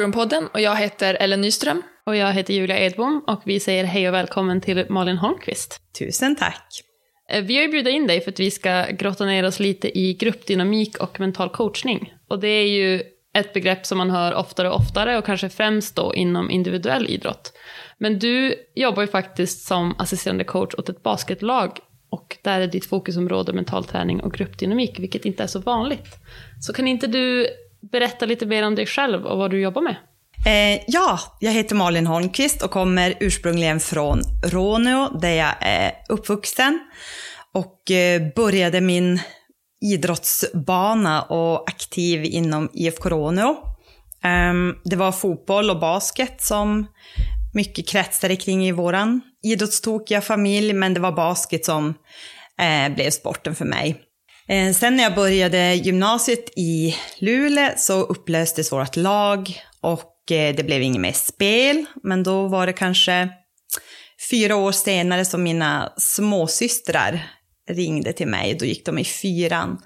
Lockerroom-podden och jag heter Ellen Nyström. Och jag heter Julia Edbom och vi säger hej och välkommen till Malin Holmqvist. Tusen tack. Eh, vi har ju bjudit in dig för att vi ska grotta ner oss lite i gruppdynamik och mental coachning. Och det är ju ett begrepp som man hör oftare och oftare och kanske främst då inom individuell idrott. Men du jobbar ju faktiskt som assisterande coach åt ett basketlag och där är ditt fokusområde mental träning och gruppdynamik, vilket inte är så vanligt. Så kan inte du berätta lite mer om dig själv och vad du jobbar med? Eh, ja, jag heter Malin Holmqvist och kommer ursprungligen från Råneå där jag är uppvuxen och eh, började min idrottsbana och aktiv inom IFK Råneå. Eh, det var fotboll och basket som mycket kretsade kring i våran idrottstokiga familj, men det var basket som eh, blev sporten för mig. Eh, sen när jag började gymnasiet i Luleå så upplöstes vårt lag och eh, det blev inget mer spel. Men då var det kanske fyra år senare som mina småsystrar ringde till mig. Då gick de i fyran.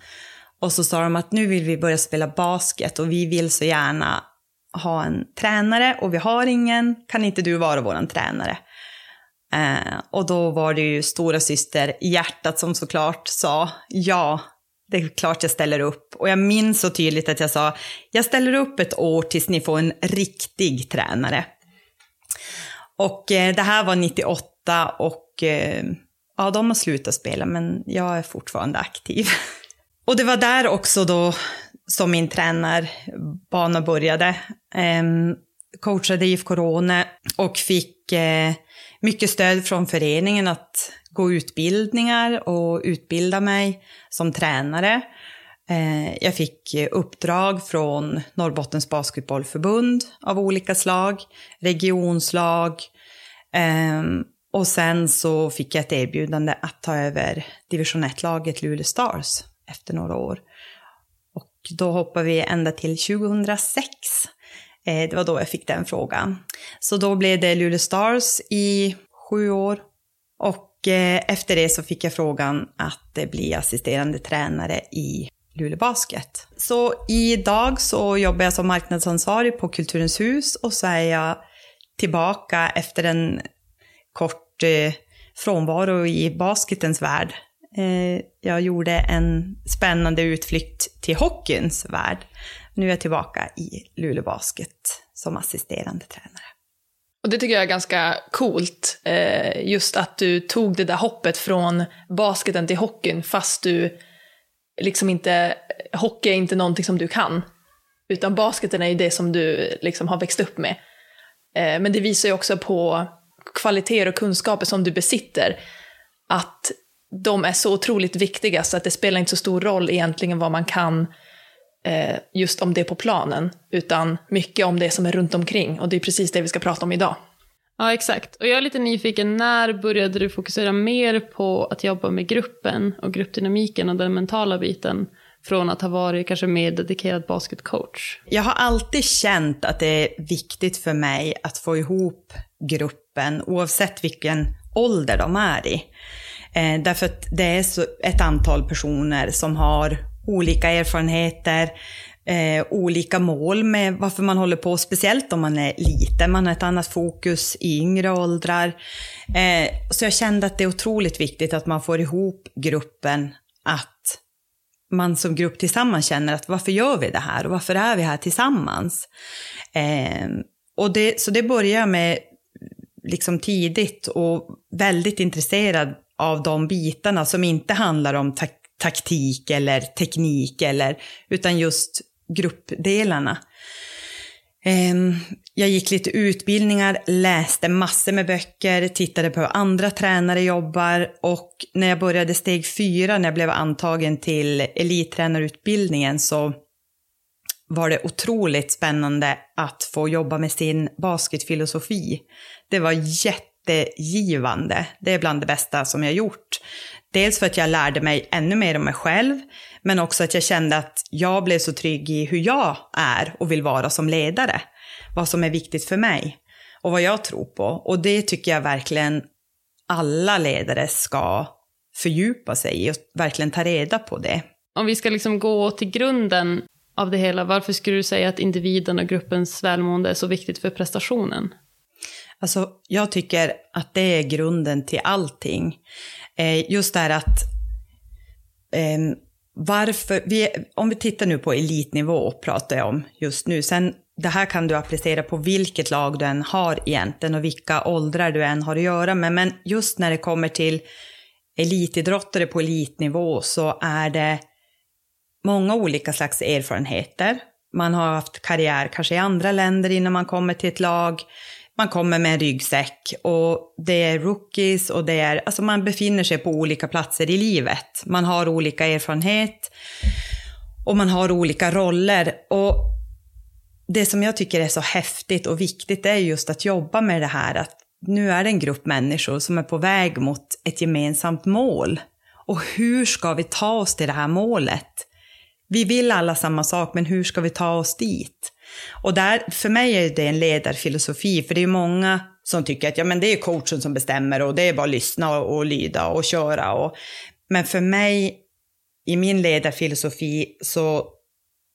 Och så sa de att nu vill vi börja spela basket och vi vill så gärna ha en tränare och vi har ingen. Kan inte du vara vår tränare? Eh, och då var det ju stora syster hjärtat som såklart sa ja, det är klart jag ställer upp. Och jag minns så tydligt att jag sa, jag ställer upp ett år tills ni får en riktig tränare. Och eh, det här var 98 och eh, ja, de har slutat spela, men jag är fortfarande aktiv. och det var där också då som min tränarbana började. Eh, coachade IFK Råne och fick eh, mycket stöd från föreningen att gå utbildningar och utbilda mig som tränare. Eh, jag fick uppdrag från Norrbottens basketbollförbund av olika slag, regionslag. Ehm, och sen så fick jag ett erbjudande att ta över division 1-laget Luleå Stars efter några år. Och då hoppar vi ända till 2006. Eh, det var då jag fick den frågan. Så då blev det Luleå Stars i sju år. Och Eh, efter det så fick jag frågan att eh, bli assisterande tränare i Luleå Basket. Så idag så jobbar jag som marknadsansvarig på Kulturens hus och så är jag tillbaka efter en kort eh, frånvaro i basketens värld. Eh, jag gjorde en spännande utflykt till hockeyns värld. Nu är jag tillbaka i Luleå Basket som assisterande tränare. Och det tycker jag är ganska coolt, eh, just att du tog det där hoppet från basketen till hockeyn fast du liksom inte, hockey är inte någonting som du kan. Utan basketen är ju det som du liksom har växt upp med. Eh, men det visar ju också på kvaliteter och kunskaper som du besitter. Att de är så otroligt viktiga så att det spelar inte så stor roll egentligen vad man kan eh, just om det på planen, utan mycket om det som är runt omkring. Och det är precis det vi ska prata om idag. Ja, exakt. Och jag är lite nyfiken, när började du fokusera mer på att jobba med gruppen och gruppdynamiken och den mentala biten? från att ha varit kanske mer dedikerad basketcoach? Jag har alltid känt att det är viktigt för mig att få ihop gruppen oavsett vilken ålder de är i. Eh, därför att det är så ett antal personer som har olika erfarenheter, eh, olika mål med varför man håller på, speciellt om man är liten. Man har ett annat fokus i yngre åldrar. Eh, så jag kände att det är otroligt viktigt att man får ihop gruppen, att man som grupp tillsammans känner att varför gör vi det här och varför är vi här tillsammans? Eh, och det, så det börjar jag med liksom tidigt och väldigt intresserad av de bitarna som inte handlar om tak taktik eller teknik eller, utan just gruppdelarna. Ehm, jag gick lite utbildningar, läste massor med böcker, tittade på hur andra tränare jobbar och när jag började steg fyra, när jag blev antagen till elittränarutbildningen så var det otroligt spännande att få jobba med sin basketfilosofi. Det var jättegivande. Det är bland det bästa som jag gjort. Dels för att jag lärde mig ännu mer om mig själv, men också att jag kände att jag blev så trygg i hur jag är och vill vara som ledare. Vad som är viktigt för mig och vad jag tror på. Och det tycker jag verkligen alla ledare ska fördjupa sig i och verkligen ta reda på det. Om vi ska liksom gå till grunden av det hela, varför skulle du säga att individen och gruppens välmående är så viktigt för prestationen? Alltså, jag tycker att det är grunden till allting. Eh, just det här att eh, varför, vi, om vi tittar nu på elitnivå pratar jag om just nu. Sen, det här kan du applicera på vilket lag du än har egentligen och vilka åldrar du än har att göra med. Men just när det kommer till elitidrottare på elitnivå så är det många olika slags erfarenheter. Man har haft karriär kanske i andra länder innan man kommer till ett lag. Man kommer med en ryggsäck och det är rookies och det är, alltså man befinner sig på olika platser i livet. Man har olika erfarenhet och man har olika roller. Och det som jag tycker är så häftigt och viktigt är just att jobba med det här att nu är det en grupp människor som är på väg mot ett gemensamt mål. Och hur ska vi ta oss till det här målet? Vi vill alla samma sak, men hur ska vi ta oss dit? Och där, för mig är det en ledarfilosofi, för det är många som tycker att ja, men det är coachen som bestämmer och det är bara att lyssna och, och lyda och köra. Och, men för mig, i min ledarfilosofi, så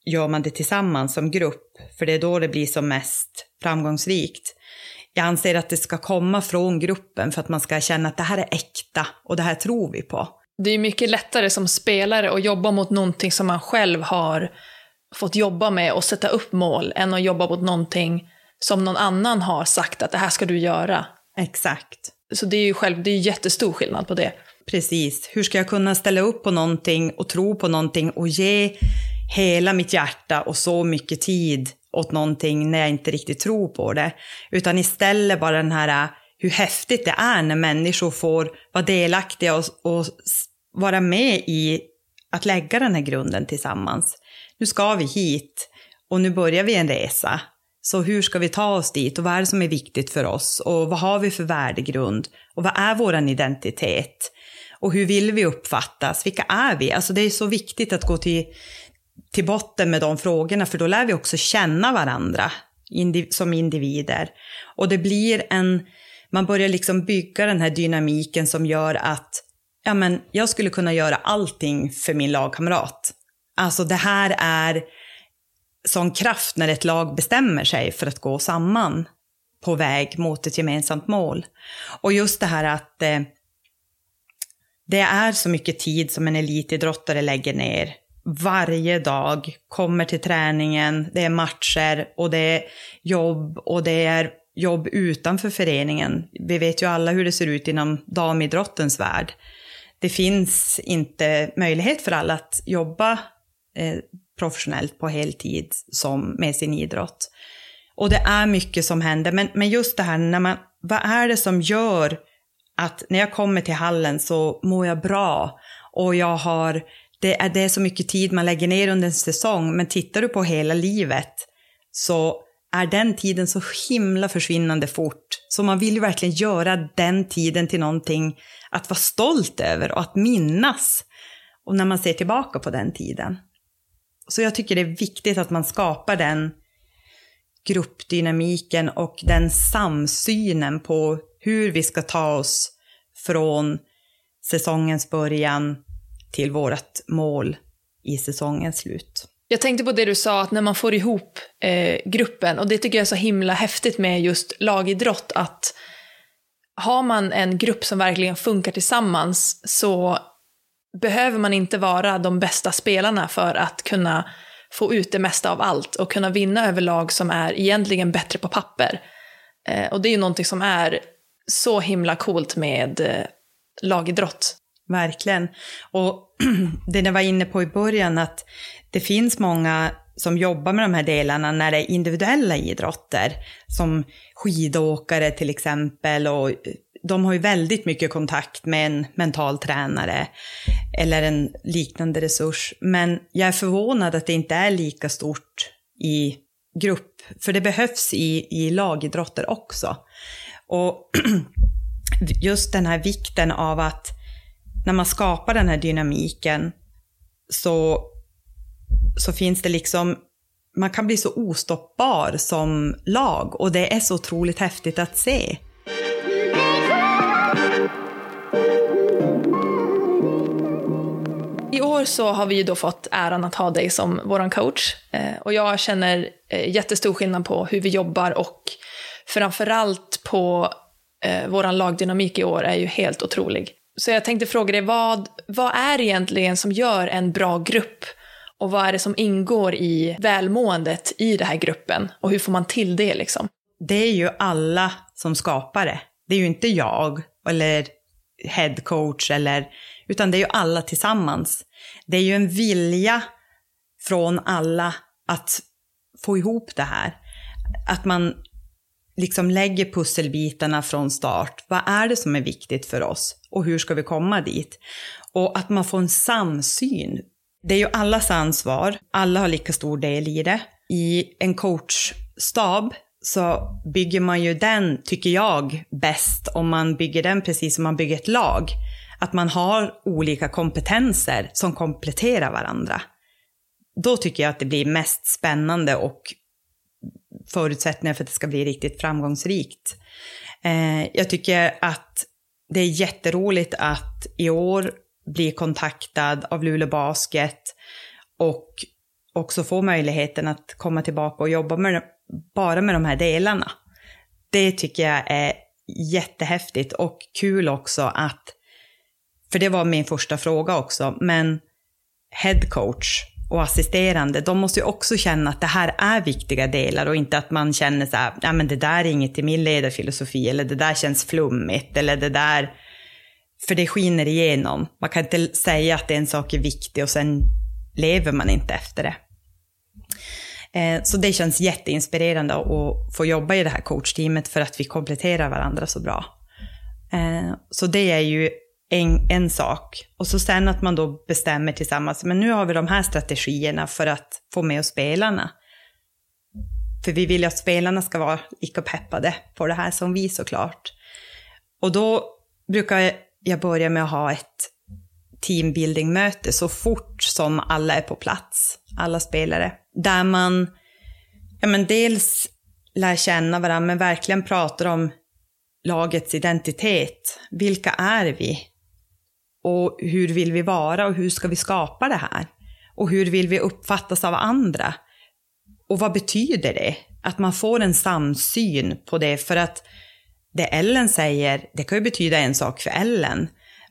gör man det tillsammans som grupp, för det är då det blir som mest framgångsrikt. Jag anser att det ska komma från gruppen för att man ska känna att det här är äkta och det här tror vi på. Det är mycket lättare som spelare att jobba mot någonting som man själv har fått jobba med och sätta upp mål än att jobba mot någonting som någon annan har sagt att det här ska du göra. Exakt. Så det är ju själv, det är jättestor skillnad på det. Precis. Hur ska jag kunna ställa upp på någonting och tro på någonting och ge hela mitt hjärta och så mycket tid åt någonting när jag inte riktigt tror på det. Utan istället bara den här hur häftigt det är när människor får vara delaktiga och, och vara med i att lägga den här grunden tillsammans. Nu ska vi hit och nu börjar vi en resa. Så hur ska vi ta oss dit och vad är det som är viktigt för oss och vad har vi för värdegrund och vad är vår identitet? Och hur vill vi uppfattas? Vilka är vi? Alltså det är så viktigt att gå till, till botten med de frågorna för då lär vi också känna varandra indiv som individer. Och det blir en, man börjar liksom bygga den här dynamiken som gör att ja men jag skulle kunna göra allting för min lagkamrat. Alltså det här är sån kraft när ett lag bestämmer sig för att gå samman på väg mot ett gemensamt mål. Och just det här att eh, det är så mycket tid som en elitidrottare lägger ner varje dag, kommer till träningen, det är matcher och det är jobb och det är jobb utanför föreningen. Vi vet ju alla hur det ser ut inom damidrottens värld. Det finns inte möjlighet för alla att jobba eh, professionellt på heltid som med sin idrott. Och det är mycket som händer, men, men just det här när man, vad är det som gör att när jag kommer till hallen så mår jag bra och jag har, det är, det är så mycket tid man lägger ner under en säsong, men tittar du på hela livet så är den tiden så himla försvinnande fort. Så man vill ju verkligen göra den tiden till någonting att vara stolt över och att minnas. Och när man ser tillbaka på den tiden. Så jag tycker det är viktigt att man skapar den gruppdynamiken och den samsynen på hur vi ska ta oss från säsongens början till vårt mål i säsongens slut. Jag tänkte på det du sa, att när man får ihop eh, gruppen, och det tycker jag är så himla häftigt med just lagidrott, att har man en grupp som verkligen funkar tillsammans så behöver man inte vara de bästa spelarna för att kunna få ut det mesta av allt och kunna vinna över lag som är egentligen bättre på papper. Eh, och det är ju någonting som är så himla coolt med eh, lagidrott. Verkligen. Och det ni var inne på i början, att det finns många som jobbar med de här delarna när det är individuella idrotter, som skidåkare till exempel, och de har ju väldigt mycket kontakt med en mental tränare eller en liknande resurs. Men jag är förvånad att det inte är lika stort i grupp, för det behövs i, i lagidrotter också. Och just den här vikten av att när man skapar den här dynamiken så, så finns det liksom, man kan bli så ostoppbar som lag och det är så otroligt häftigt att se. I år så har vi ju då fått äran att ha dig som vår coach. Eh, och jag känner eh, jättestor skillnad på hur vi jobbar och framförallt på eh, vår lagdynamik i år är ju helt otrolig. Så jag tänkte fråga dig, vad, vad är det egentligen som gör en bra grupp? Och vad är det som ingår i välmåendet i den här gruppen? Och hur får man till det liksom? Det är ju alla som skapar det. Det är ju inte jag eller headcoach eller, utan det är ju alla tillsammans. Det är ju en vilja från alla att få ihop det här. Att man liksom lägger pusselbitarna från start. Vad är det som är viktigt för oss och hur ska vi komma dit? Och att man får en samsyn. Det är ju allas ansvar, alla har lika stor del i det. I en coachstab så bygger man ju den, tycker jag, bäst om man bygger den precis som man bygger ett lag. Att man har olika kompetenser som kompletterar varandra. Då tycker jag att det blir mest spännande och förutsättningar för att det ska bli riktigt framgångsrikt. Eh, jag tycker att det är jätteroligt att i år bli kontaktad av Luleå Basket och också få möjligheten att komma tillbaka och jobba med, bara med de här delarna. Det tycker jag är jättehäftigt och kul också att, för det var min första fråga också, men headcoach och assisterande, de måste ju också känna att det här är viktiga delar och inte att man känner så här, ja men det där är inget i min ledarfilosofi eller det där känns flummigt eller det där, för det skiner igenom. Man kan inte säga att en sak är viktig och sen lever man inte efter det. Eh, så det känns jätteinspirerande att få jobba i det här coachteamet för att vi kompletterar varandra så bra. Eh, så det är ju en, en sak. Och så sen att man då bestämmer tillsammans, men nu har vi de här strategierna för att få med oss spelarna. För vi vill ju att spelarna ska vara lika peppade på det här som vi såklart. Och då brukar jag börja med att ha ett teambuilding-möte så fort som alla är på plats, alla spelare. Där man ja, men dels lär känna varandra, men verkligen pratar om lagets identitet. Vilka är vi? Och hur vill vi vara och hur ska vi skapa det här? Och hur vill vi uppfattas av andra? Och vad betyder det? Att man får en samsyn på det, för att det Ellen säger, det kan ju betyda en sak för Ellen.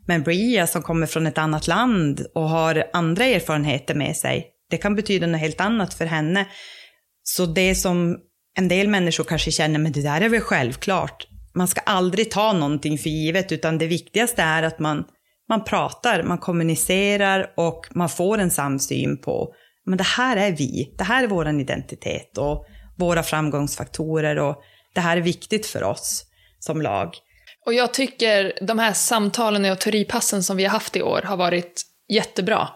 Men Bria som kommer från ett annat land och har andra erfarenheter med sig, det kan betyda något helt annat för henne. Så det som en del människor kanske känner, men det där är väl självklart. Man ska aldrig ta någonting för givet, utan det viktigaste är att man man pratar, man kommunicerar och man får en samsyn på men det här är vi, det här är vår identitet och våra framgångsfaktorer och det här är viktigt för oss som lag. Och jag tycker de här samtalen och teoripassen som vi har haft i år har varit jättebra.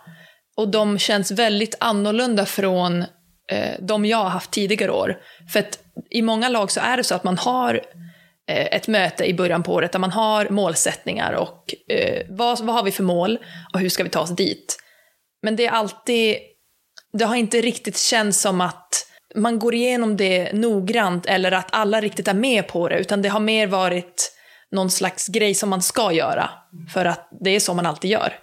Och de känns väldigt annorlunda från eh, de jag har haft tidigare år. För att i många lag så är det så att man har Eh, Eh, ett möte i början på året där man har målsättningar och eh, vad, vad har vi för mål och hur ska vi ta oss dit. Men det är alltid, det har inte riktigt känts som att man går igenom det noggrant eller att alla riktigt är med på det, utan det har mer varit någon slags grej som man ska göra, för att det är så man alltid gör.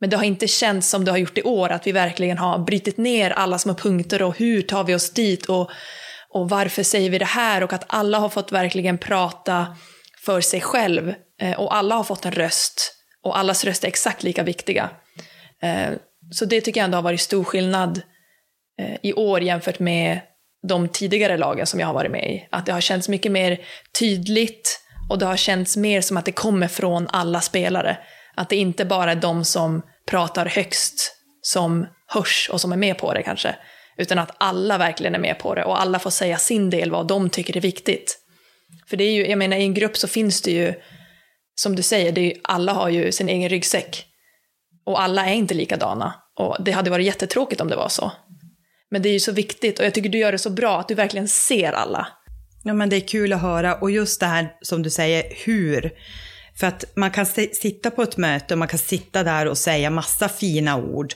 Men det har inte känts som det har gjort i år, att vi verkligen har brytit ner alla små punkter och hur tar vi oss dit och och varför säger vi det här och att alla har fått verkligen prata för sig själv eh, och alla har fått en röst och allas röst är exakt lika viktiga. Eh, så det tycker jag ändå har varit stor skillnad eh, i år jämfört med de tidigare lagen som jag har varit med i. Att det har känts mycket mer tydligt och det har känts mer som att det kommer från alla spelare. Att det inte bara är de som pratar högst som hörs och som är med på det kanske. Utan att alla verkligen är med på det och alla får säga sin del vad de tycker är viktigt. För det är ju, jag menar i en grupp så finns det ju, som du säger, det är ju, alla har ju sin egen ryggsäck. Och alla är inte likadana. Och det hade varit jättetråkigt om det var så. Men det är ju så viktigt och jag tycker du gör det så bra att du verkligen ser alla. Ja men det är kul att höra och just det här som du säger, hur. För att man kan sitta på ett möte och man kan sitta där och säga massa fina ord.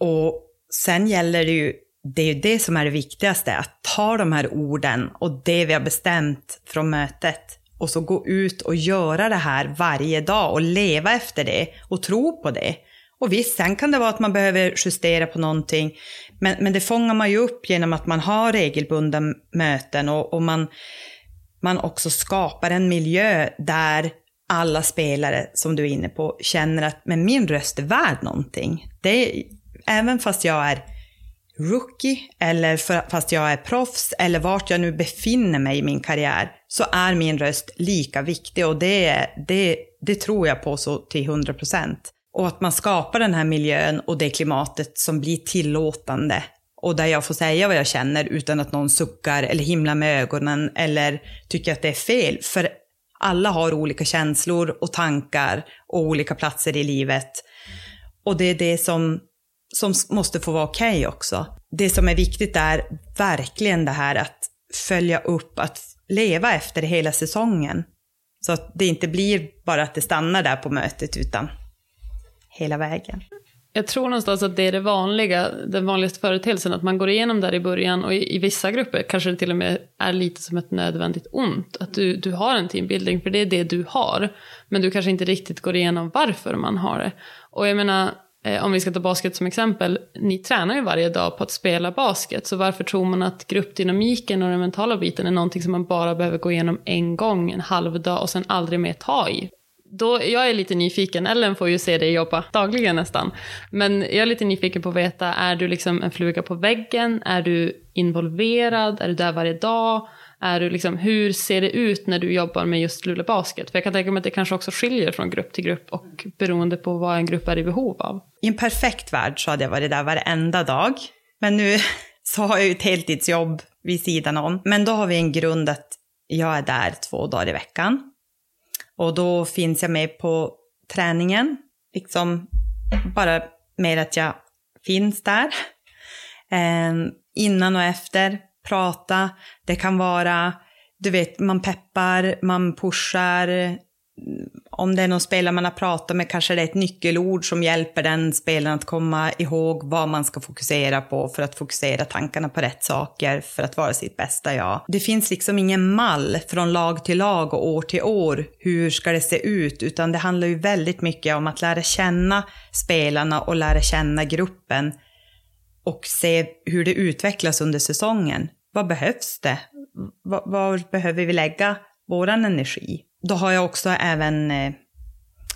Och sen gäller det ju, det är ju det som är det viktigaste, att ta de här orden och det vi har bestämt från mötet och så gå ut och göra det här varje dag och leva efter det och tro på det Och visst, sen kan det vara att man behöver justera på någonting, men, men det fångar man ju upp genom att man har regelbundna möten och, och man, man också skapar en miljö där alla spelare, som du är inne på, känner att men min röst är värd någonting. Det även fast jag är rookie, eller för, fast jag är proffs, eller vart jag nu befinner mig i min karriär, så är min röst lika viktig och det, det, det tror jag på så till 100 procent. Och att man skapar den här miljön och det klimatet som blir tillåtande och där jag får säga vad jag känner utan att någon suckar eller himlar med ögonen eller tycker att det är fel. För alla har olika känslor och tankar och olika platser i livet. Och det är det som, som måste få vara okej okay också. Det som är viktigt är verkligen det här att följa upp, att leva efter hela säsongen. Så att det inte blir bara att det stannar där på mötet, utan hela vägen. Jag tror någonstans att det är det vanliga, den vanligaste företeelsen, att man går igenom där i början och i, i, vissa grupper kanske det till och med är lite som ett nödvändigt ont. Att du, du har en teambuilding, för det är det du har. Men du kanske inte riktigt går igenom varför man har det. Och jag menar, Eh, om vi ska ta basket som exempel, ni tränar ju varje dag på att spela basket, så varför tror man att gruppdynamiken och den mentala biten är någonting som man bara behöver gå igenom en gång, en halv dag och sen aldrig mer ta i? då, jag är lite nyfiken, Ellen får ju se dig jobba dagligen nästan. Men jag är lite nyfiken på att veta, är du liksom en fluga på väggen? Är du involverad? Är du där varje dag? Är du liksom, hur ser det ut när du jobbar med just Luleå Basket? För jag kan tänka mig att det kanske också skiljer från grupp till grupp och beroende på vad en grupp är i behov av. I en perfekt värld så hade jag varit där varenda dag. Men nu så har jag ju ett heltidsjobb vid sidan om. Men då har vi en grund att jag är där två dagar i veckan. Och då finns jag med på träningen, liksom bara med att jag finns där. Eh, innan och efter, prata. Det kan vara, du vet, man peppar, man pushar, om det är någon spelare man har pratat med kanske det är ett nyckelord som hjälper den spelaren att komma ihåg vad man ska fokusera på för att fokusera tankarna på rätt saker för att vara sitt bästa jag. Det finns liksom ingen mall från lag till lag och år till år hur ska det se ut utan det handlar ju väldigt mycket om att lära känna spelarna och lära känna gruppen och se hur det utvecklas under säsongen. Vad behövs det? Var, var behöver vi lägga vår energi? Då har jag också även eh,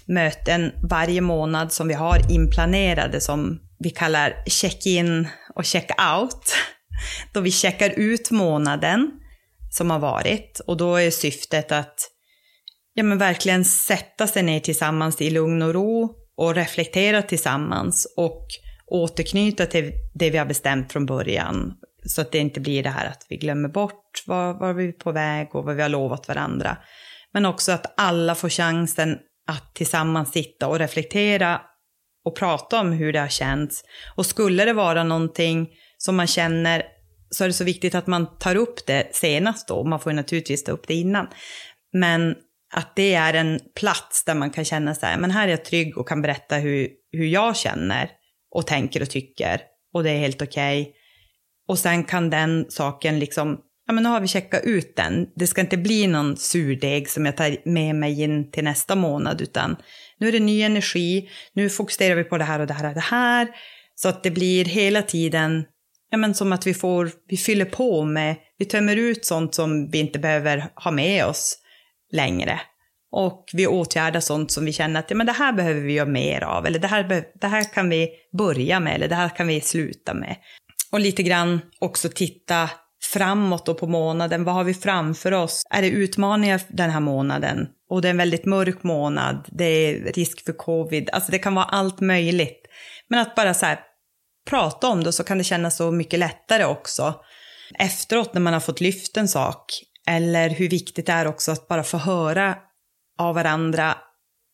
möten varje månad som vi har inplanerade som vi kallar check-in och check-out. Då vi checkar ut månaden som har varit och då är syftet att ja, men verkligen sätta sig ner tillsammans i lugn och ro och reflektera tillsammans och återknyta till det vi har bestämt från början. Så att det inte blir det här att vi glömmer bort var, var vi är på väg och vad vi har lovat varandra. Men också att alla får chansen att tillsammans sitta och reflektera och prata om hur det har känts. Och skulle det vara någonting som man känner så är det så viktigt att man tar upp det senast då. Man får ju naturligtvis ta upp det innan. Men att det är en plats där man kan känna så här, men här är jag trygg och kan berätta hur, hur jag känner och tänker och tycker. Och det är helt okej. Okay. Och sen kan den saken liksom ja men nu har vi checkat ut den. Det ska inte bli någon surdeg som jag tar med mig in till nästa månad, utan nu är det ny energi, nu fokuserar vi på det här och det här och det här. Så att det blir hela tiden, ja men som att vi får, vi fyller på med, vi tömmer ut sånt som vi inte behöver ha med oss längre. Och vi åtgärdar sånt som vi känner att ja, men det här behöver vi göra mer av, eller det här, det här kan vi börja med, eller det här kan vi sluta med. Och lite grann också titta framåt och på månaden. Vad har vi framför oss? Är det utmaningar den här månaden? Och det är en väldigt mörk månad. Det är risk för covid. Alltså det kan vara allt möjligt. Men att bara så här, prata om det så kan det kännas så mycket lättare också. Efteråt när man har fått lyft en sak. Eller hur viktigt det är också att bara få höra av varandra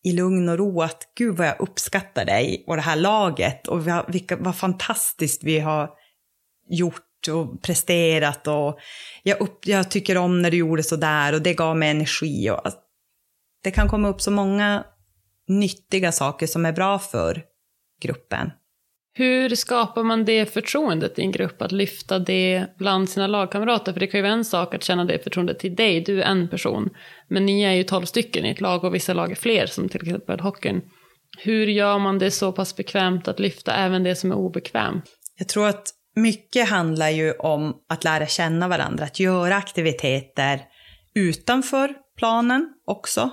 i lugn och ro att gud vad jag uppskattar dig och det här laget och vilka, vad fantastiskt vi har gjort och presterat och jag, upp, jag tycker om när du gjorde så där och det gav mig energi. Och, det kan komma upp så många nyttiga saker som är bra för gruppen. Hur skapar man det förtroendet i en grupp, att lyfta det bland sina lagkamrater? För det kan ju vara en sak att känna det förtroendet till dig, du är en person. Men ni är ju tolv stycken i ett lag och vissa lag är fler, som till exempel hockeyn. Hur gör man det så pass bekvämt att lyfta även det som är obekvämt? Jag tror att mycket handlar ju om att lära känna varandra, att göra aktiviteter utanför planen också.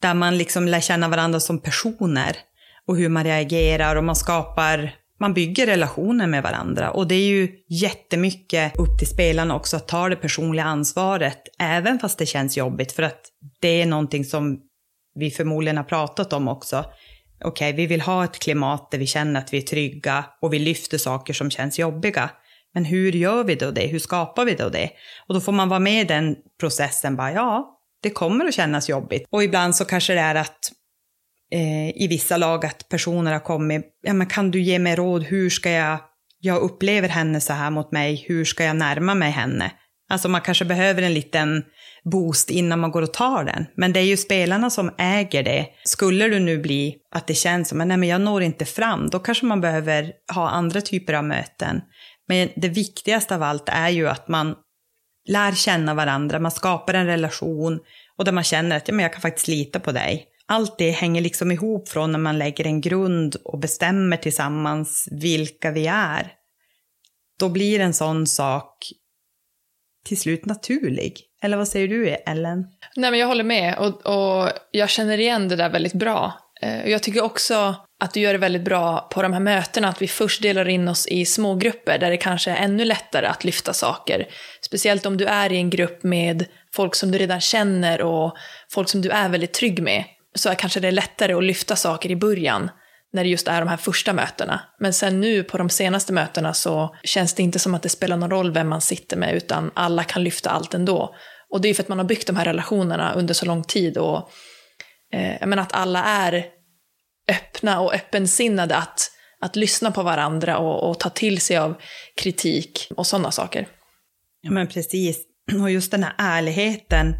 Där man liksom lär känna varandra som personer och hur man reagerar och man skapar, man bygger relationer med varandra. Och det är ju jättemycket upp till spelarna också att ta det personliga ansvaret, även fast det känns jobbigt, för att det är någonting som vi förmodligen har pratat om också. Okej, okay, vi vill ha ett klimat där vi känner att vi är trygga och vi lyfter saker som känns jobbiga. Men hur gör vi då det? Hur skapar vi då det? Och då får man vara med i den processen. Bara, ja, det kommer att kännas jobbigt. Och ibland så kanske det är att eh, i vissa lag att personer har kommit, ja men kan du ge mig råd, hur ska jag, jag upplever henne så här mot mig, hur ska jag närma mig henne? Alltså man kanske behöver en liten boost innan man går och tar den. Men det är ju spelarna som äger det. Skulle du nu bli att det känns som att jag når inte fram, då kanske man behöver ha andra typer av möten. Men det viktigaste av allt är ju att man lär känna varandra, man skapar en relation och där man känner att ja, men jag kan faktiskt lita på dig. Allt det hänger liksom ihop från när man lägger en grund och bestämmer tillsammans vilka vi är. Då blir en sån sak till slut naturlig. Eller vad säger du, Ellen? Nej, men jag håller med och, och jag känner igen det där väldigt bra. Eh, jag tycker också att du gör det väldigt bra på de här mötena, att vi först delar in oss i smågrupper där det kanske är ännu lättare att lyfta saker. Speciellt om du är i en grupp med folk som du redan känner och folk som du är väldigt trygg med, så är kanske det är lättare att lyfta saker i början när det just är de här första mötena. Men sen nu på de senaste mötena så känns det inte som att det spelar någon roll vem man sitter med, utan alla kan lyfta allt ändå. Och det är för att man har byggt de här relationerna under så lång tid och eh, jag menar att alla är öppna och öppensinnade att, att lyssna på varandra och, och ta till sig av kritik och sådana saker. Ja men precis, och just den här ärligheten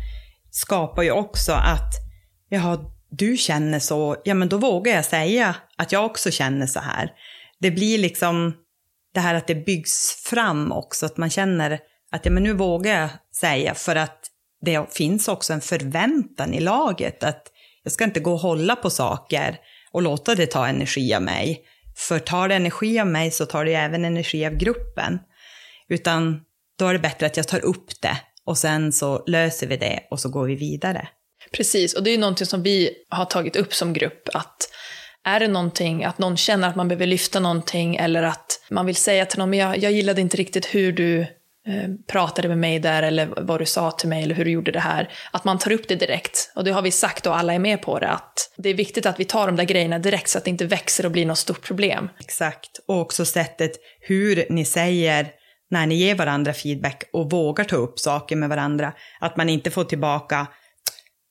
skapar ju också att, jag har du känner så, ja men då vågar jag säga att jag också känner så här. Det blir liksom det här att det byggs fram också, att man känner att ja men nu vågar jag säga för att det finns också en förväntan i laget att jag ska inte gå och hålla på saker och låta det ta energi av mig. För tar det energi av mig så tar det även energi av gruppen. Utan då är det bättre att jag tar upp det och sen så löser vi det och så går vi vidare. Precis, och det är ju någonting som vi har tagit upp som grupp, att är det någonting, att någon känner att man behöver lyfta någonting eller att man vill säga till någon, men jag, jag gillade inte riktigt hur du eh, pratade med mig där eller vad du sa till mig eller hur du gjorde det här. Att man tar upp det direkt. Och det har vi sagt och alla är med på det, att det är viktigt att vi tar de där grejerna direkt så att det inte växer och blir något stort problem. Exakt, och också sättet hur ni säger när ni ger varandra feedback och vågar ta upp saker med varandra. Att man inte får tillbaka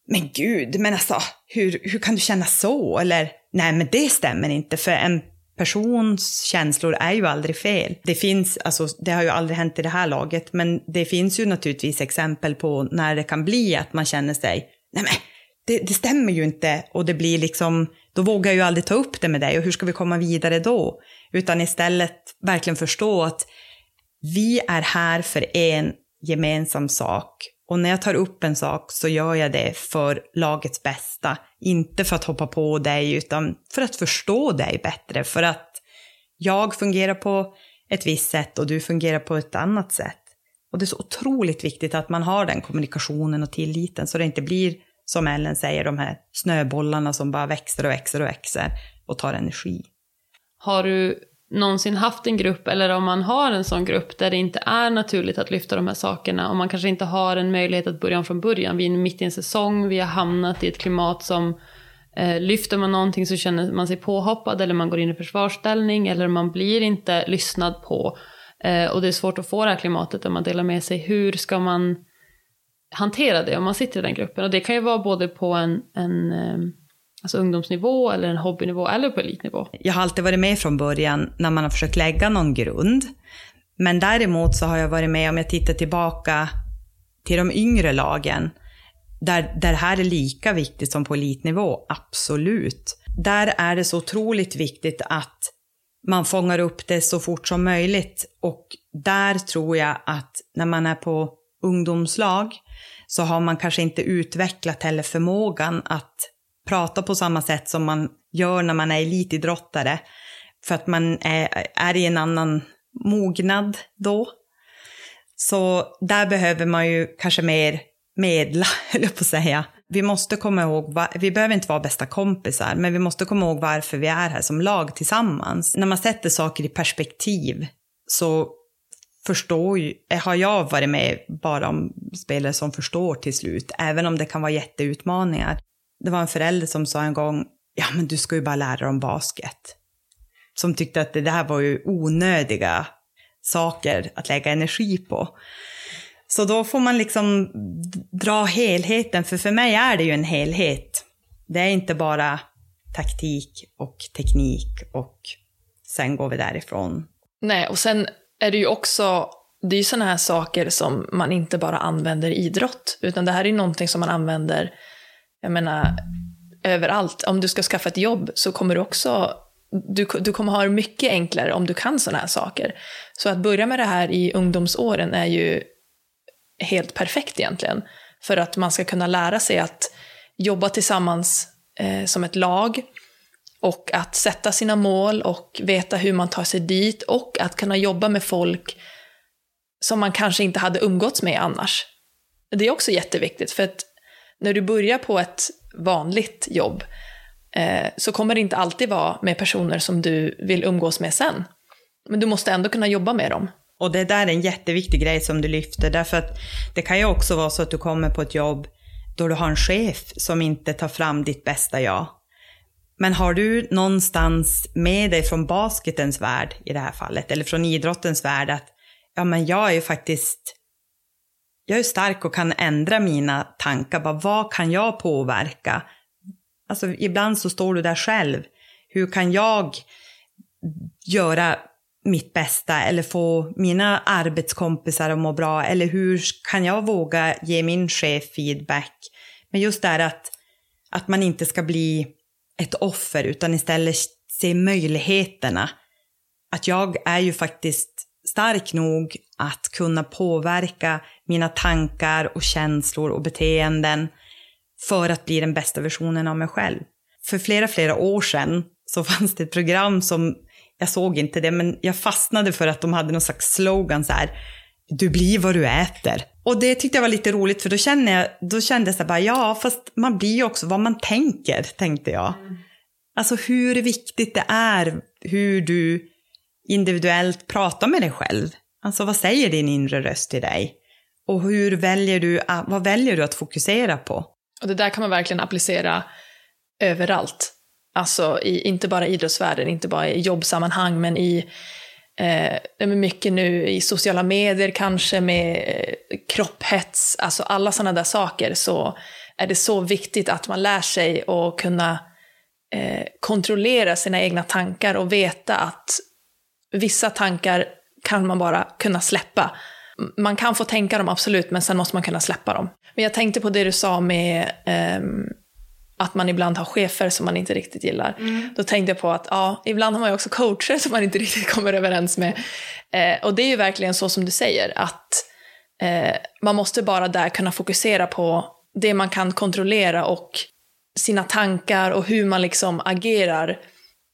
men gud, men alltså, hur, hur kan du känna så? Eller, nej men det stämmer inte, för en persons känslor är ju aldrig fel. Det finns, alltså det har ju aldrig hänt i det här laget, men det finns ju naturligtvis exempel på när det kan bli att man känner sig, nej men det, det stämmer ju inte och det blir liksom, då vågar jag ju aldrig ta upp det med dig och hur ska vi komma vidare då? Utan istället verkligen förstå att vi är här för en gemensam sak och när jag tar upp en sak så gör jag det för lagets bästa. Inte för att hoppa på dig, utan för att förstå dig bättre. För att jag fungerar på ett visst sätt och du fungerar på ett annat sätt. Och det är så otroligt viktigt att man har den kommunikationen och tilliten så det inte blir, som Ellen säger, de här snöbollarna som bara växer och växer och växer och tar energi. Har du någonsin haft en grupp eller om man har en sån grupp där det inte är naturligt att lyfta de här sakerna och man kanske inte har en möjlighet att börja om från början. Vi är mitt i en säsong, vi har hamnat i ett klimat som eh, lyfter man någonting så känner man sig påhoppad eller man går in i försvarsställning eller man blir inte lyssnad på. Eh, och det är svårt att få det här klimatet där man delar med sig. Hur ska man hantera det om man sitter i den gruppen? Och det kan ju vara både på en, en eh, Alltså ungdomsnivå eller en hobbynivå eller på elitnivå. Jag har alltid varit med från början när man har försökt lägga någon grund. Men däremot så har jag varit med, om jag tittar tillbaka till de yngre lagen, där, där det här är lika viktigt som på elitnivå, absolut. Där är det så otroligt viktigt att man fångar upp det så fort som möjligt. Och där tror jag att när man är på ungdomslag så har man kanske inte utvecklat heller förmågan att prata på samma sätt som man gör när man är elitidrottare. För att man är, är i en annan mognad då. Så där behöver man ju kanske mer medla, höll jag på att säga. Vi måste komma ihåg, vi behöver inte vara bästa kompisar, men vi måste komma ihåg varför vi är här som lag tillsammans. När man sätter saker i perspektiv så förstår ju, har jag varit med bara om spelare som förstår till slut, även om det kan vara jätteutmaningar. Det var en förälder som sa en gång, ja men du ska ju bara lära dem basket. Som tyckte att det där var ju onödiga saker att lägga energi på. Så då får man liksom dra helheten, för för mig är det ju en helhet. Det är inte bara taktik och teknik och sen går vi därifrån. Nej, och sen är det ju också, det är ju sådana här saker som man inte bara använder i idrott, utan det här är ju någonting som man använder, jag menar, överallt. Om du ska skaffa ett jobb så kommer du också du, du kommer ha det mycket enklare om du kan sådana här saker. Så att börja med det här i ungdomsåren är ju helt perfekt egentligen. För att man ska kunna lära sig att jobba tillsammans eh, som ett lag och att sätta sina mål och veta hur man tar sig dit och att kunna jobba med folk som man kanske inte hade umgåtts med annars. Det är också jätteviktigt för att när du börjar på ett vanligt jobb eh, så kommer det inte alltid vara med personer som du vill umgås med sen. Men du måste ändå kunna jobba med dem. Och det där är en jätteviktig grej som du lyfter, därför att det kan ju också vara så att du kommer på ett jobb då du har en chef som inte tar fram ditt bästa jag. Men har du någonstans med dig från basketens värld i det här fallet, eller från idrottens värld, att ja men jag är ju faktiskt, jag är stark och kan ändra mina tankar, bara vad kan jag påverka? Alltså ibland så står du där själv, hur kan jag göra mitt bästa eller få mina arbetskompisar att må bra eller hur kan jag våga ge min chef feedback? Men just det här att, att man inte ska bli ett offer utan istället se möjligheterna. Att jag är ju faktiskt stark nog att kunna påverka mina tankar och känslor och beteenden för att bli den bästa versionen av mig själv. För flera, flera år sedan så fanns det ett program som jag såg inte det, men jag fastnade för att de hade någon slags slogan så här, du blir vad du äter. Och det tyckte jag var lite roligt, för då kände jag, då kände jag så här, bara, ja, fast man blir ju också vad man tänker, tänkte jag. Mm. Alltså hur viktigt det är hur du individuellt prata med dig själv. Alltså vad säger din inre röst till dig? Och hur väljer du, ah, vad väljer du att fokusera på? Och det där kan man verkligen applicera överallt. Alltså i, inte bara i idrottsvärlden, inte bara i jobbsammanhang, men i eh, mycket nu i sociala medier kanske med eh, kropphets, alltså alla sådana där saker så är det så viktigt att man lär sig att kunna eh, kontrollera sina egna tankar och veta att vissa tankar kan man bara kunna släppa. Man kan få tänka dem absolut, men sen måste man kunna släppa dem. Men jag tänkte på det du sa med um, att man ibland har chefer som man inte riktigt gillar. Mm. Då tänkte jag på att ja, ibland har man ju också coacher som man inte riktigt kommer överens med. Eh, och det är ju verkligen så som du säger, att eh, man måste bara där kunna fokusera på det man kan kontrollera och sina tankar och hur man liksom agerar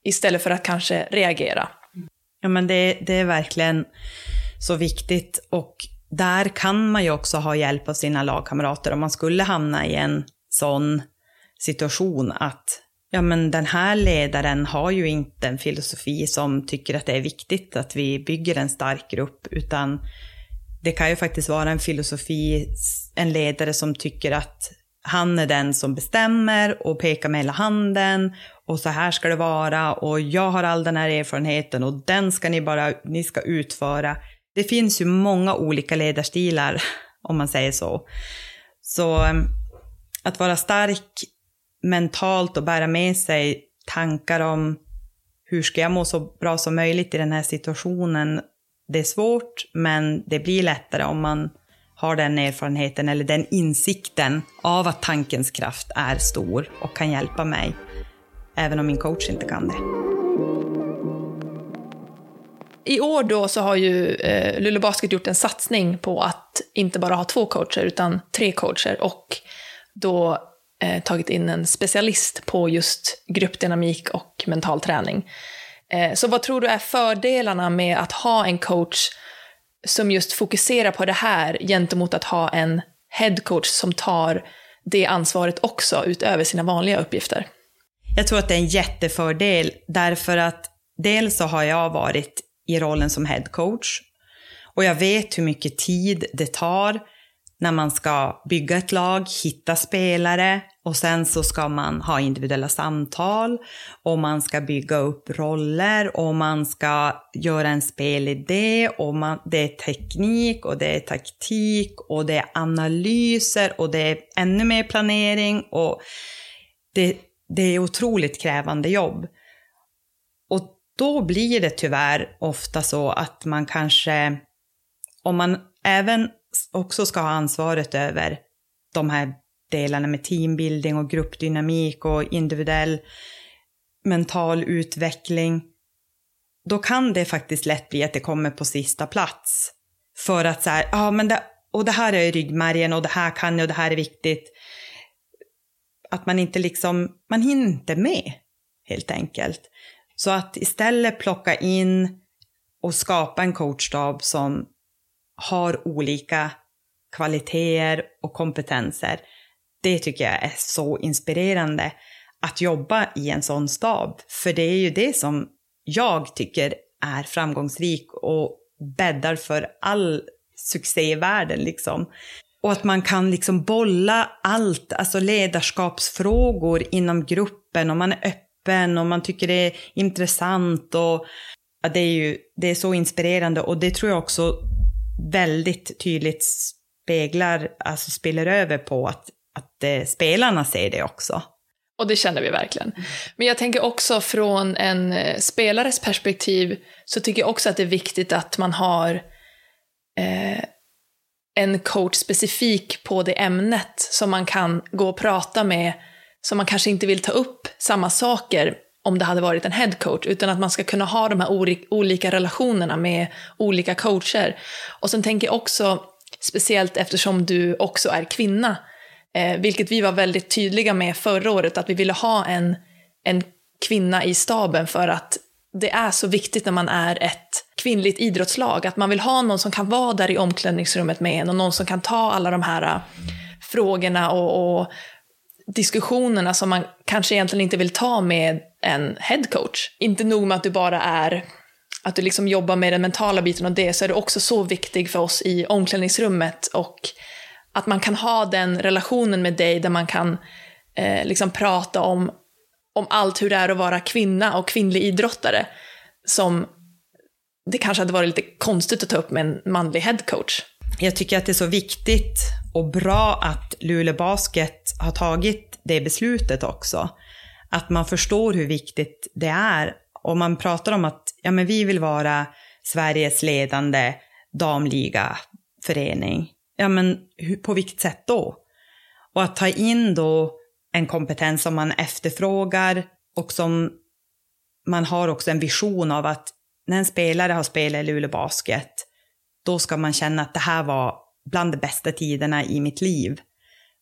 istället för att kanske reagera. Ja, men det, det är verkligen så viktigt. Och där kan man ju också ha hjälp av sina lagkamrater om man skulle hamna i en sån situation att ja, men den här ledaren har ju inte en filosofi som tycker att det är viktigt att vi bygger en stark grupp, utan det kan ju faktiskt vara en filosofi, en ledare som tycker att han är den som bestämmer och pekar med hela handen och så här ska det vara och jag har all den här erfarenheten och den ska ni bara, ni ska utföra. Det finns ju många olika ledarstilar om man säger så. Så ehm, att vara stark mentalt och bära med sig tankar om hur ska jag må så bra som möjligt i den här situationen. Det är svårt, men det blir lättare om man har den erfarenheten eller den insikten av att tankens kraft är stor och kan hjälpa mig, även om min coach inte kan det. I år då så har ju eh, Luleå Basket gjort en satsning på att inte bara ha två coacher utan tre coacher och då eh, tagit in en specialist på just gruppdynamik och mental träning. Eh, så vad tror du är fördelarna med att ha en coach som just fokuserar på det här gentemot att ha en headcoach som tar det ansvaret också utöver sina vanliga uppgifter? Jag tror att det är en jättefördel därför att dels så har jag varit i rollen som headcoach och jag vet hur mycket tid det tar när man ska bygga ett lag, hitta spelare och sen så ska man ha individuella samtal och man ska bygga upp roller och man ska göra en spelidé och man, det är teknik och det är taktik och det är analyser och det är ännu mer planering och det, det är otroligt krävande jobb. Och då blir det tyvärr ofta så att man kanske, om man även också ska ha ansvaret över de här delarna med teambuilding och gruppdynamik och individuell mental utveckling, då kan det faktiskt lätt bli att det kommer på sista plats. För att så här, ja men det, och det här är ryggmärgen och det här kan jag och det här är viktigt. Att man inte liksom, man hinner inte med helt enkelt. Så att istället plocka in och skapa en coachstab som har olika kvaliteter och kompetenser. Det tycker jag är så inspirerande att jobba i en sån stab. För det är ju det som jag tycker är framgångsrik och bäddar för all succé i världen liksom. Och att man kan liksom bolla allt, alltså ledarskapsfrågor inom gruppen och man är öppen och man tycker det är intressant och ja, det är ju det är så inspirerande och det tror jag också väldigt tydligt speglar, alltså spiller över på att, att eh, spelarna ser det också. Och det känner vi verkligen. Men jag tänker också från en eh, spelares perspektiv så tycker jag också att det är viktigt att man har eh, en coach specifik på det ämnet som man kan gå och prata med, som man kanske inte vill ta upp samma saker om det hade varit en headcoach, utan att man ska kunna ha de här olika relationerna med olika coacher. Och sen tänker jag också, speciellt eftersom du också är kvinna, eh, vilket vi var väldigt tydliga med förra året, att vi ville ha en, en kvinna i staben för att det är så viktigt när man är ett kvinnligt idrottslag, att man vill ha någon som kan vara där i omklädningsrummet med en och någon som kan ta alla de här eh, frågorna och, och diskussionerna som man kanske egentligen inte vill ta med en headcoach. Inte nog med att du bara är att du liksom jobbar med den mentala biten av det, så är du också så viktig för oss i omklädningsrummet och att man kan ha den relationen med dig där man kan eh, liksom prata om, om allt hur det är att vara kvinna och kvinnlig idrottare som det kanske hade varit lite konstigt att ta upp med en manlig headcoach. Jag tycker att det är så viktigt och bra att Luleå Basket har tagit det beslutet också. Att man förstår hur viktigt det är. Och man pratar om att ja, men vi vill vara Sveriges ledande damligaförening. Ja, men på vilket sätt då? Och att ta in då en kompetens som man efterfrågar och som man har också en vision av att när en spelare har spelat i Luleå Basket, då ska man känna att det här var bland de bästa tiderna i mitt liv.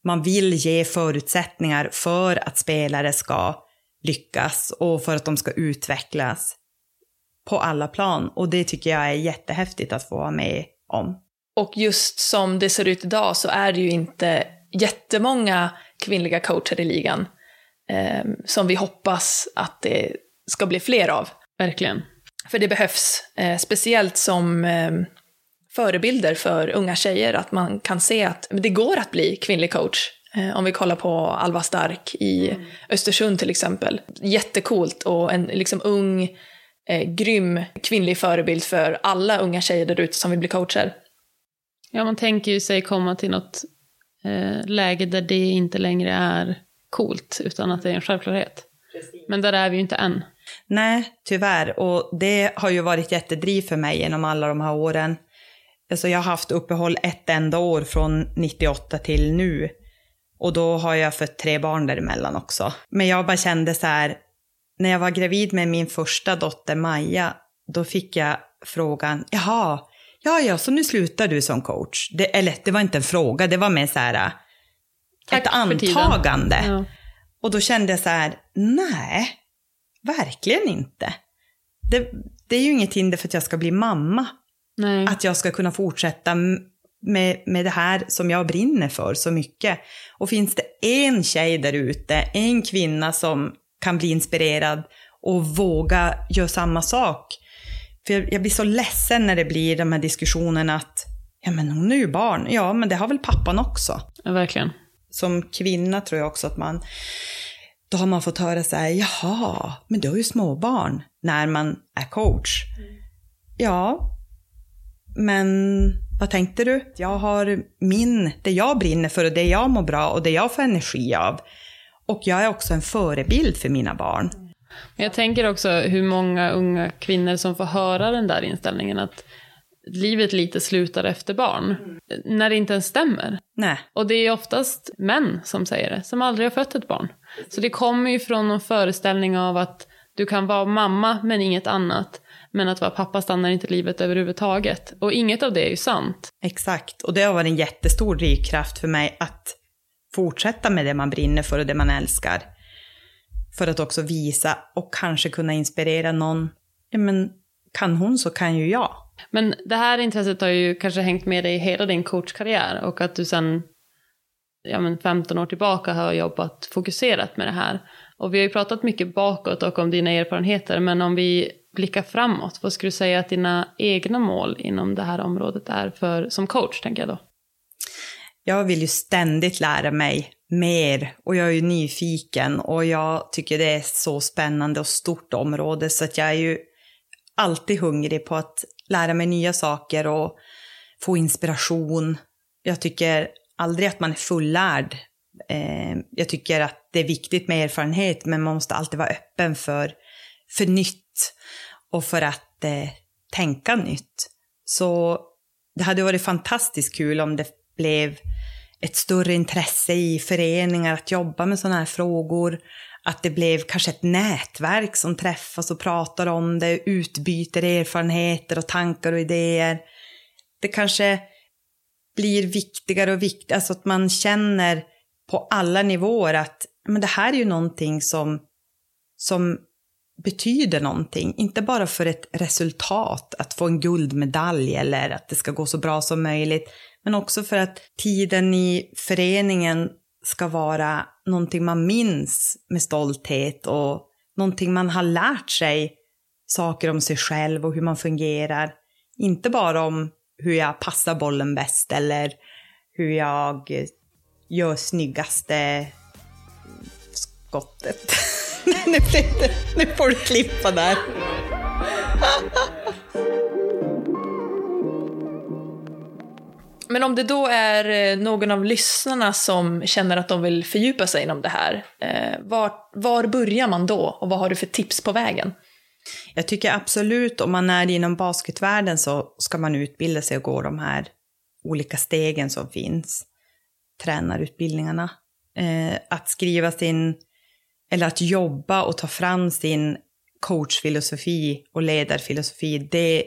Man vill ge förutsättningar för att spelare ska lyckas och för att de ska utvecklas på alla plan. Och det tycker jag är jättehäftigt att få vara med om. Och just som det ser ut idag så är det ju inte jättemånga kvinnliga coacher i ligan eh, som vi hoppas att det ska bli fler av. Verkligen. För det behövs, eh, speciellt som eh, förebilder för unga tjejer, att man kan se att det går att bli kvinnlig coach. Eh, om vi kollar på Alva Stark i mm. Östersund till exempel. Jättekult och en liksom ung, eh, grym kvinnlig förebild för alla unga tjejer där ute som vill bli coacher. Ja, man tänker ju sig komma till något eh, läge där det inte längre är coolt, utan att det är en självklarhet. Precis. Men där är vi ju inte än. Nej, tyvärr. Och det har ju varit jättedriv för mig genom alla de här åren. Alltså jag har haft uppehåll ett enda år från 98 till nu. Och då har jag fött tre barn däremellan också. Men jag bara kände så här, när jag var gravid med min första dotter Maja, då fick jag frågan, jaha, ja ja, så nu slutar du som coach. Det, eller det var inte en fråga, det var mer så här, Tack ett antagande. Ja. Och då kände jag så här, nej, verkligen inte. Det, det är ju inget hinder för att jag ska bli mamma. Nej. Att jag ska kunna fortsätta med, med det här som jag brinner för så mycket. Och finns det en tjej där ute, en kvinna som kan bli inspirerad och våga göra samma sak. För jag, jag blir så ledsen när det blir de här diskussionerna att ja men hon är ju barn, ja men det har väl pappan också. Ja, verkligen. Som kvinna tror jag också att man, då har man fått höra så här, jaha, men du har ju småbarn när man är coach. Ja, men vad tänkte du? Jag har min, det jag brinner för och det jag mår bra och det jag får energi av. Och jag är också en förebild för mina barn. Men jag tänker också hur många unga kvinnor som får höra den där inställningen att livet lite slutar efter barn. När det inte ens stämmer. Nej, Och det är oftast män som säger det, som aldrig har fött ett barn. Så det kommer ju från någon föreställning av att du kan vara mamma men inget annat. Men att vara pappa stannar inte livet överhuvudtaget. Och inget av det är ju sant. exakt. Och det har varit en jättestor drivkraft för mig att fortsätta med det man brinner för och det man älskar. För att också visa och kanske kunna inspirera någon. Ja, men kan hon så kan ju jag. Men det här intresset har ju kanske hängt med dig hela din coachkarriär och att du sen ja, men 15 år tillbaka har jobbat fokuserat med det här. Och vi har ju pratat mycket bakåt och om dina erfarenheter, men om vi blicka framåt, vad skulle du säga att dina egna mål inom det här området är för, som coach, tänker jag då? Jag vill ju ständigt lära mig mer och jag är ju nyfiken och jag tycker det är så spännande och stort område så att jag är ju alltid hungrig på att lära mig nya saker och få inspiration. Jag tycker aldrig att man är fullärd. Eh, jag tycker att det är viktigt med erfarenhet men man måste alltid vara öppen för, för nytt och för att eh, tänka nytt. Så det hade varit fantastiskt kul om det blev ett större intresse i föreningar att jobba med sådana här frågor. Att det blev kanske ett nätverk som träffas och pratar om det, utbyter erfarenheter och tankar och idéer. Det kanske blir viktigare och viktigare, alltså att man känner på alla nivåer att men det här är ju någonting som, som betyder någonting. Inte bara för ett resultat, att få en guldmedalj eller att det ska gå så bra som möjligt, men också för att tiden i föreningen ska vara någonting man minns med stolthet och någonting man har lärt sig saker om sig själv och hur man fungerar. Inte bara om hur jag passar bollen bäst eller hur jag gör snyggaste skottet. nu, det, nu får du klippa där. Men om det då är eh, någon av lyssnarna som känner att de vill fördjupa sig inom det här, eh, var, var börjar man då och vad har du för tips på vägen? Jag tycker absolut om man är inom basketvärlden så ska man utbilda sig och gå de här olika stegen som finns. Tränarutbildningarna. Eh, att skriva sin, eller att jobba och ta fram sin coachfilosofi och ledarfilosofi, det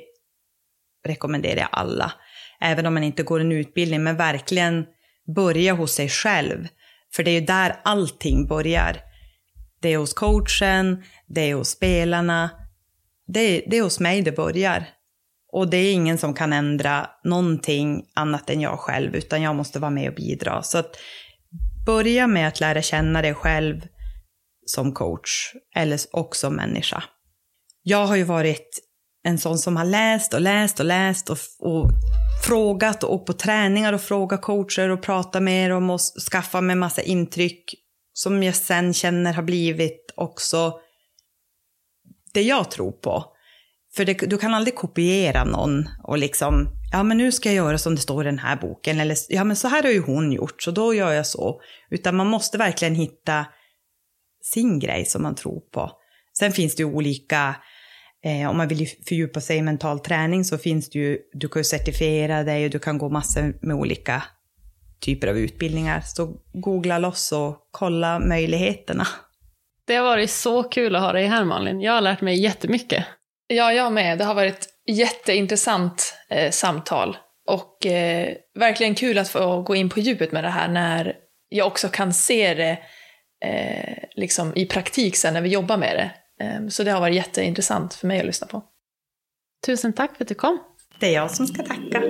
rekommenderar jag alla. Även om man inte går en utbildning, men verkligen börja hos sig själv. För det är ju där allting börjar. Det är hos coachen, det är hos spelarna, det är, det är hos mig det börjar. Och det är ingen som kan ändra någonting annat än jag själv, utan jag måste vara med och bidra. Så att börja med att lära känna dig själv som coach, eller och som människa. Jag har ju varit en sån som har läst och läst och läst och, och frågat och åkt på träningar och frågat coacher och pratat med dem och skaffa mig massa intryck som jag sen känner har blivit också det jag tror på. För det, du kan aldrig kopiera någon och liksom, ja men nu ska jag göra som det står i den här boken, eller ja men så här har ju hon gjort, så då gör jag så. Utan man måste verkligen hitta sin grej som man tror på. Sen finns det ju olika, eh, om man vill fördjupa sig i mental träning så finns det ju, du kan ju certifiera dig och du kan gå massor med olika typer av utbildningar. Så googla loss och kolla möjligheterna. Det har varit så kul att ha dig här Malin. Jag har lärt mig jättemycket. Ja, jag med. Det har varit jätteintressant eh, samtal. Och eh, verkligen kul att få gå in på djupet med det här när jag också kan se det eh, liksom i praktik sen när vi jobbar med det. Eh, så det har varit jätteintressant för mig att lyssna på. Tusen tack för att du kom. Det är jag som ska tacka.